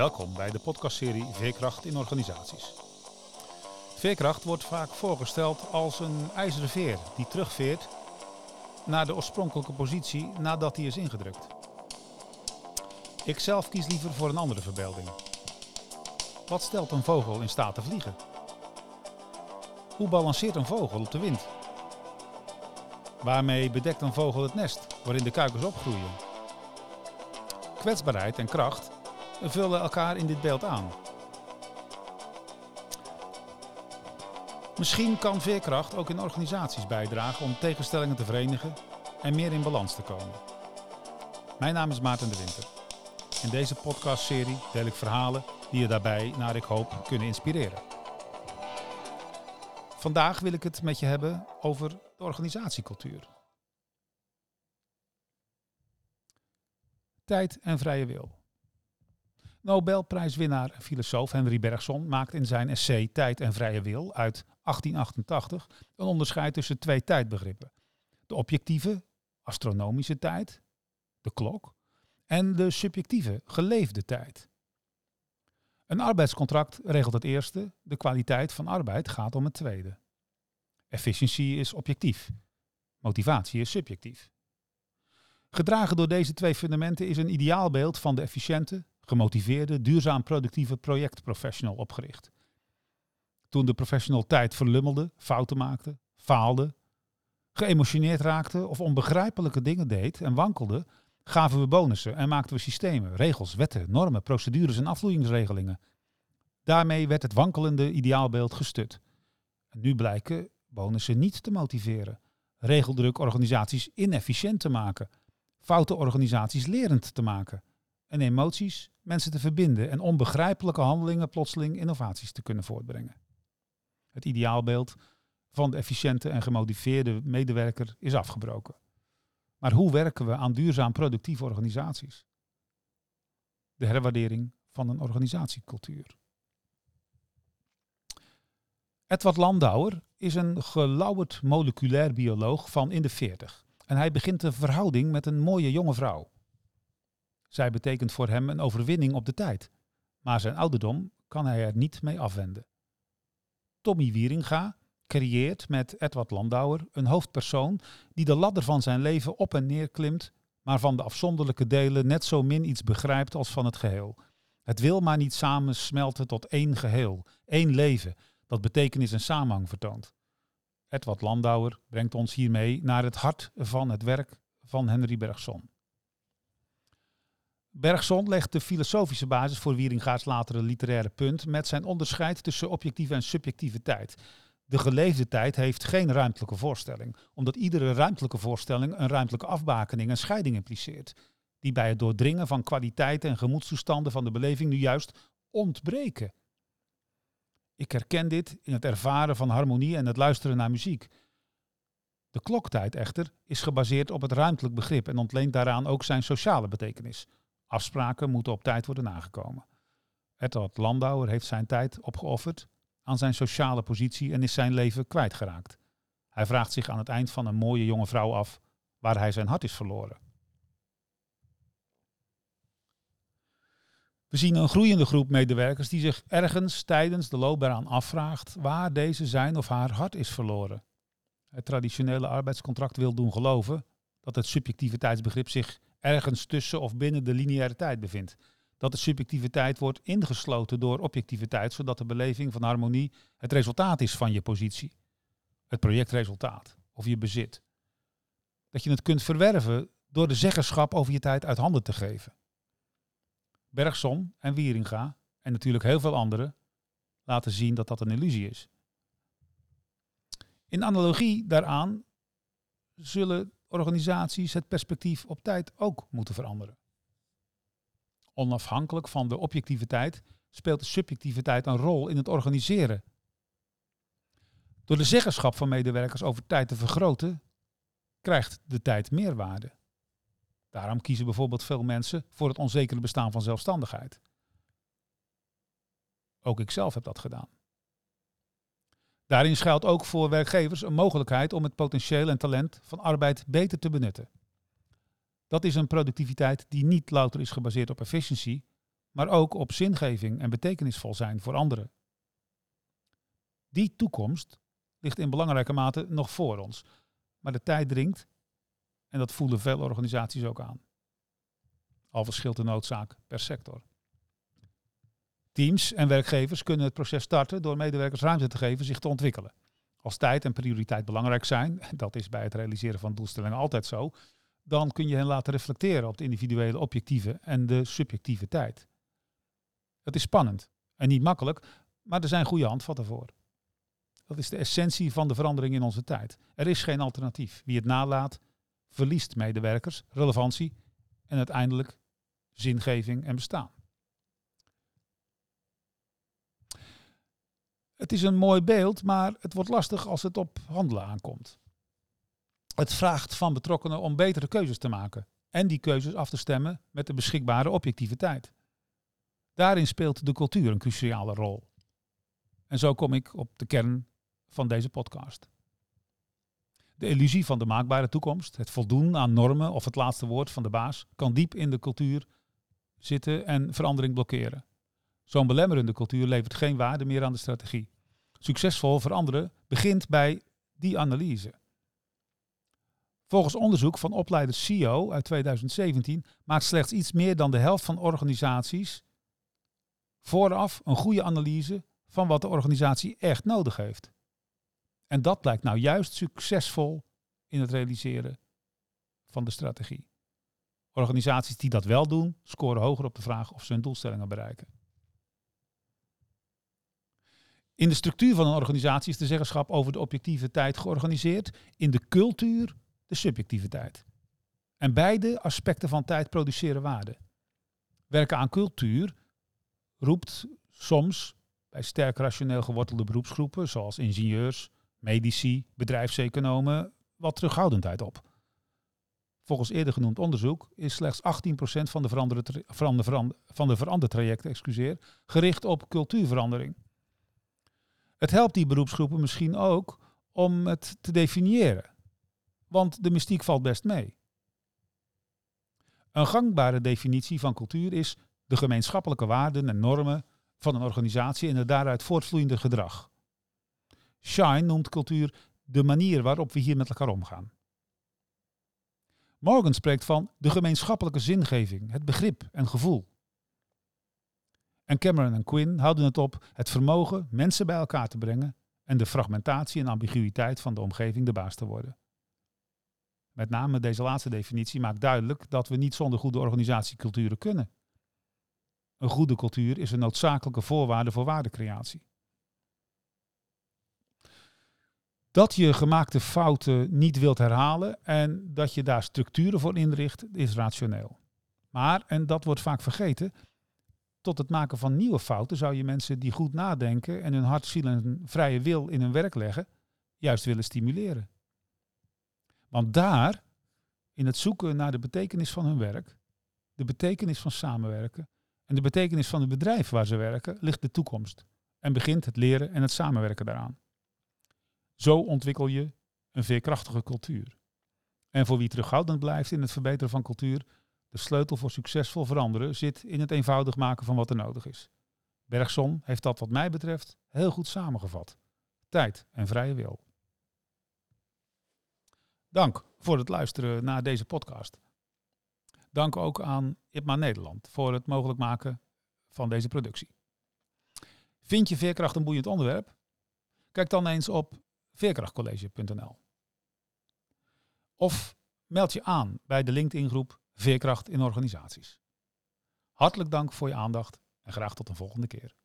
Welkom bij de podcastserie Veerkracht in organisaties. Veerkracht wordt vaak voorgesteld als een ijzeren veer die terugveert naar de oorspronkelijke positie nadat die is ingedrukt. Ik zelf kies liever voor een andere verbeelding. Wat stelt een vogel in staat te vliegen? Hoe balanceert een vogel op de wind? Waarmee bedekt een vogel het nest waarin de kuikens opgroeien? Kwetsbaarheid en kracht vullen elkaar in dit beeld aan. Misschien kan veerkracht ook in organisaties bijdragen om tegenstellingen te verenigen en meer in balans te komen. Mijn naam is Maarten de Winter. In deze podcastserie deel ik verhalen die je daarbij, naar ik hoop, kunnen inspireren. Vandaag wil ik het met je hebben over de organisatiecultuur. Tijd en vrije wil. Nobelprijswinnaar en filosoof Henry Bergson maakt in zijn essay Tijd en Vrije Wil uit 1888 een onderscheid tussen twee tijdbegrippen. De objectieve, astronomische tijd, de klok, en de subjectieve, geleefde tijd. Een arbeidscontract regelt het eerste, de kwaliteit van arbeid gaat om het tweede. Efficiëntie is objectief, motivatie is subjectief. Gedragen door deze twee fundamenten is een ideaalbeeld van de efficiënte, gemotiveerde, duurzaam productieve projectprofessional opgericht. Toen de professional tijd verlummelde, fouten maakte, faalde, geëmotioneerd raakte of onbegrijpelijke dingen deed en wankelde, gaven we bonussen en maakten we systemen, regels, wetten, normen, procedures en afvloeingsregelingen. Daarmee werd het wankelende ideaalbeeld gestut. Nu blijken bonussen niet te motiveren, regeldruk organisaties inefficiënt te maken, foute organisaties lerend te maken en emoties mensen te verbinden en onbegrijpelijke handelingen plotseling innovaties te kunnen voortbrengen. Het ideaalbeeld van de efficiënte en gemotiveerde medewerker is afgebroken. Maar hoe werken we aan duurzaam productieve organisaties? De herwaardering van een organisatiecultuur. Edward Landauer is een gelauwerd moleculair bioloog van in de 40. En hij begint een verhouding met een mooie jonge vrouw. Zij betekent voor hem een overwinning op de tijd. Maar zijn ouderdom kan hij er niet mee afwenden. Tommy Wieringa creëert met Edward Landauer een hoofdpersoon die de ladder van zijn leven op en neer klimt, maar van de afzonderlijke delen net zo min iets begrijpt als van het geheel. Het wil maar niet samen smelten tot één geheel, één leven, dat betekenis en samenhang vertoont. Edward Landauer brengt ons hiermee naar het hart van het werk van Henry Bergson. Bergson legt de filosofische basis voor Wieringa's latere literaire punt met zijn onderscheid tussen objectieve en subjectieve tijd. De geleefde tijd heeft geen ruimtelijke voorstelling, omdat iedere ruimtelijke voorstelling een ruimtelijke afbakening en scheiding impliceert, die bij het doordringen van kwaliteiten en gemoedstoestanden van de beleving nu juist ontbreken. Ik herken dit in het ervaren van harmonie en het luisteren naar muziek. De kloktijd echter is gebaseerd op het ruimtelijk begrip en ontleent daaraan ook zijn sociale betekenis. Afspraken moeten op tijd worden nagekomen. Edward Landauer heeft zijn tijd opgeofferd aan zijn sociale positie en is zijn leven kwijtgeraakt. Hij vraagt zich aan het eind van een mooie jonge vrouw af waar hij zijn hart is verloren. We zien een groeiende groep medewerkers die zich ergens tijdens de loopbaan afvraagt waar deze zijn of haar hart is verloren. Het traditionele arbeidscontract wil doen geloven dat het subjectiviteitsbegrip zich ergens tussen of binnen de lineaire tijd bevindt. Dat de subjectiviteit wordt ingesloten door objectiviteit, zodat de beleving van harmonie het resultaat is van je positie. Het projectresultaat of je bezit. Dat je het kunt verwerven door de zeggenschap over je tijd uit handen te geven. Bergson en Wieringa en natuurlijk heel veel anderen laten zien dat dat een illusie is. In analogie daaraan zullen organisaties het perspectief op tijd ook moeten veranderen. Onafhankelijk van de objectiviteit speelt de subjectiviteit een rol in het organiseren. Door de zeggenschap van medewerkers over tijd te vergroten, krijgt de tijd meerwaarde. Daarom kiezen bijvoorbeeld veel mensen voor het onzekere bestaan van zelfstandigheid. Ook ik zelf heb dat gedaan. Daarin schuilt ook voor werkgevers een mogelijkheid om het potentieel en talent van arbeid beter te benutten. Dat is een productiviteit die niet louter is gebaseerd op efficiëntie, maar ook op zingeving en betekenisvol zijn voor anderen. Die toekomst ligt in belangrijke mate nog voor ons. Maar de tijd dringt en dat voelen veel organisaties ook aan. Al verschilt de noodzaak per sector. Teams en werkgevers kunnen het proces starten door medewerkers ruimte te geven zich te ontwikkelen. Als tijd en prioriteit belangrijk zijn, dat is bij het realiseren van doelstellingen altijd zo, dan kun je hen laten reflecteren op de individuele objectieve en de subjectieve tijd. Het is spannend en niet makkelijk, maar er zijn goede handvatten voor. Dat is de essentie van de verandering in onze tijd. Er is geen alternatief. Wie het nalaat, verliest medewerkers, relevantie en uiteindelijk zingeving en bestaan. Het is een mooi beeld, maar het wordt lastig als het op handelen aankomt. Het vraagt van betrokkenen om betere keuzes te maken en die keuzes af te stemmen met de beschikbare objectiviteit. Daarin speelt de cultuur een cruciale rol. En zo kom ik op de kern van deze podcast. De illusie van de maakbare toekomst, het voldoen aan normen of het laatste woord van de baas, kan diep in de cultuur zitten en verandering blokkeren. Zo'n belemmerende cultuur levert geen waarde meer aan de strategie. Succesvol veranderen begint bij die analyse. Volgens onderzoek van opleider CEO uit 2017 maakt slechts iets meer dan de helft van organisaties vooraf een goede analyse van wat de organisatie echt nodig heeft. En dat blijkt nou juist succesvol in het realiseren van de strategie. Organisaties die dat wel doen, scoren hoger op de vraag of ze hun doelstellingen bereiken. In de structuur van een organisatie is de zeggenschap over de objectieve tijd georganiseerd, in de cultuur de subjectieve tijd. En beide aspecten van tijd produceren waarde. Werken aan cultuur roept soms bij sterk rationeel gewortelde beroepsgroepen, zoals ingenieurs, medici, bedrijfseconomen, wat terughoudendheid op. Volgens eerder genoemd onderzoek is slechts 18% van de, veranderde, van de verandertrajecten excuseer, gericht op cultuurverandering. Het helpt die beroepsgroepen misschien ook om het te definiëren, want de mystiek valt best mee. Een gangbare definitie van cultuur is de gemeenschappelijke waarden en normen van een organisatie en het daaruit voortvloeiende gedrag. Shine noemt cultuur de manier waarop we hier met elkaar omgaan. Morgan spreekt van de gemeenschappelijke zingeving, het begrip en gevoel. En Cameron en Quinn houden het op het vermogen mensen bij elkaar te brengen en de fragmentatie en ambiguïteit van de omgeving de baas te worden. Met name deze laatste definitie maakt duidelijk dat we niet zonder goede organisatieculturen kunnen. Een goede cultuur is een noodzakelijke voorwaarde voor waardecreatie. Dat je gemaakte fouten niet wilt herhalen en dat je daar structuren voor inricht, is rationeel. Maar, en dat wordt vaak vergeten, tot het maken van nieuwe fouten zou je mensen die goed nadenken en hun hart, ziel en vrije wil in hun werk leggen, juist willen stimuleren. Want daar, in het zoeken naar de betekenis van hun werk, de betekenis van samenwerken en de betekenis van het bedrijf waar ze werken, ligt de toekomst. En begint het leren en het samenwerken daaraan. Zo ontwikkel je een veerkrachtige cultuur. En voor wie terughoudend blijft in het verbeteren van cultuur, de sleutel voor succesvol veranderen zit in het eenvoudig maken van wat er nodig is. Bergson heeft dat wat mij betreft heel goed samengevat. Tijd en vrije wil. Dank voor het luisteren naar deze podcast. Dank ook aan IPMA Nederland voor het mogelijk maken van deze productie. Vind je veerkracht een boeiend onderwerp? Kijk dan eens op veerkrachtcollege.nl. Of meld je aan bij de LinkedIn groep Veerkracht in Organisaties. Hartelijk dank voor je aandacht en graag tot een volgende keer.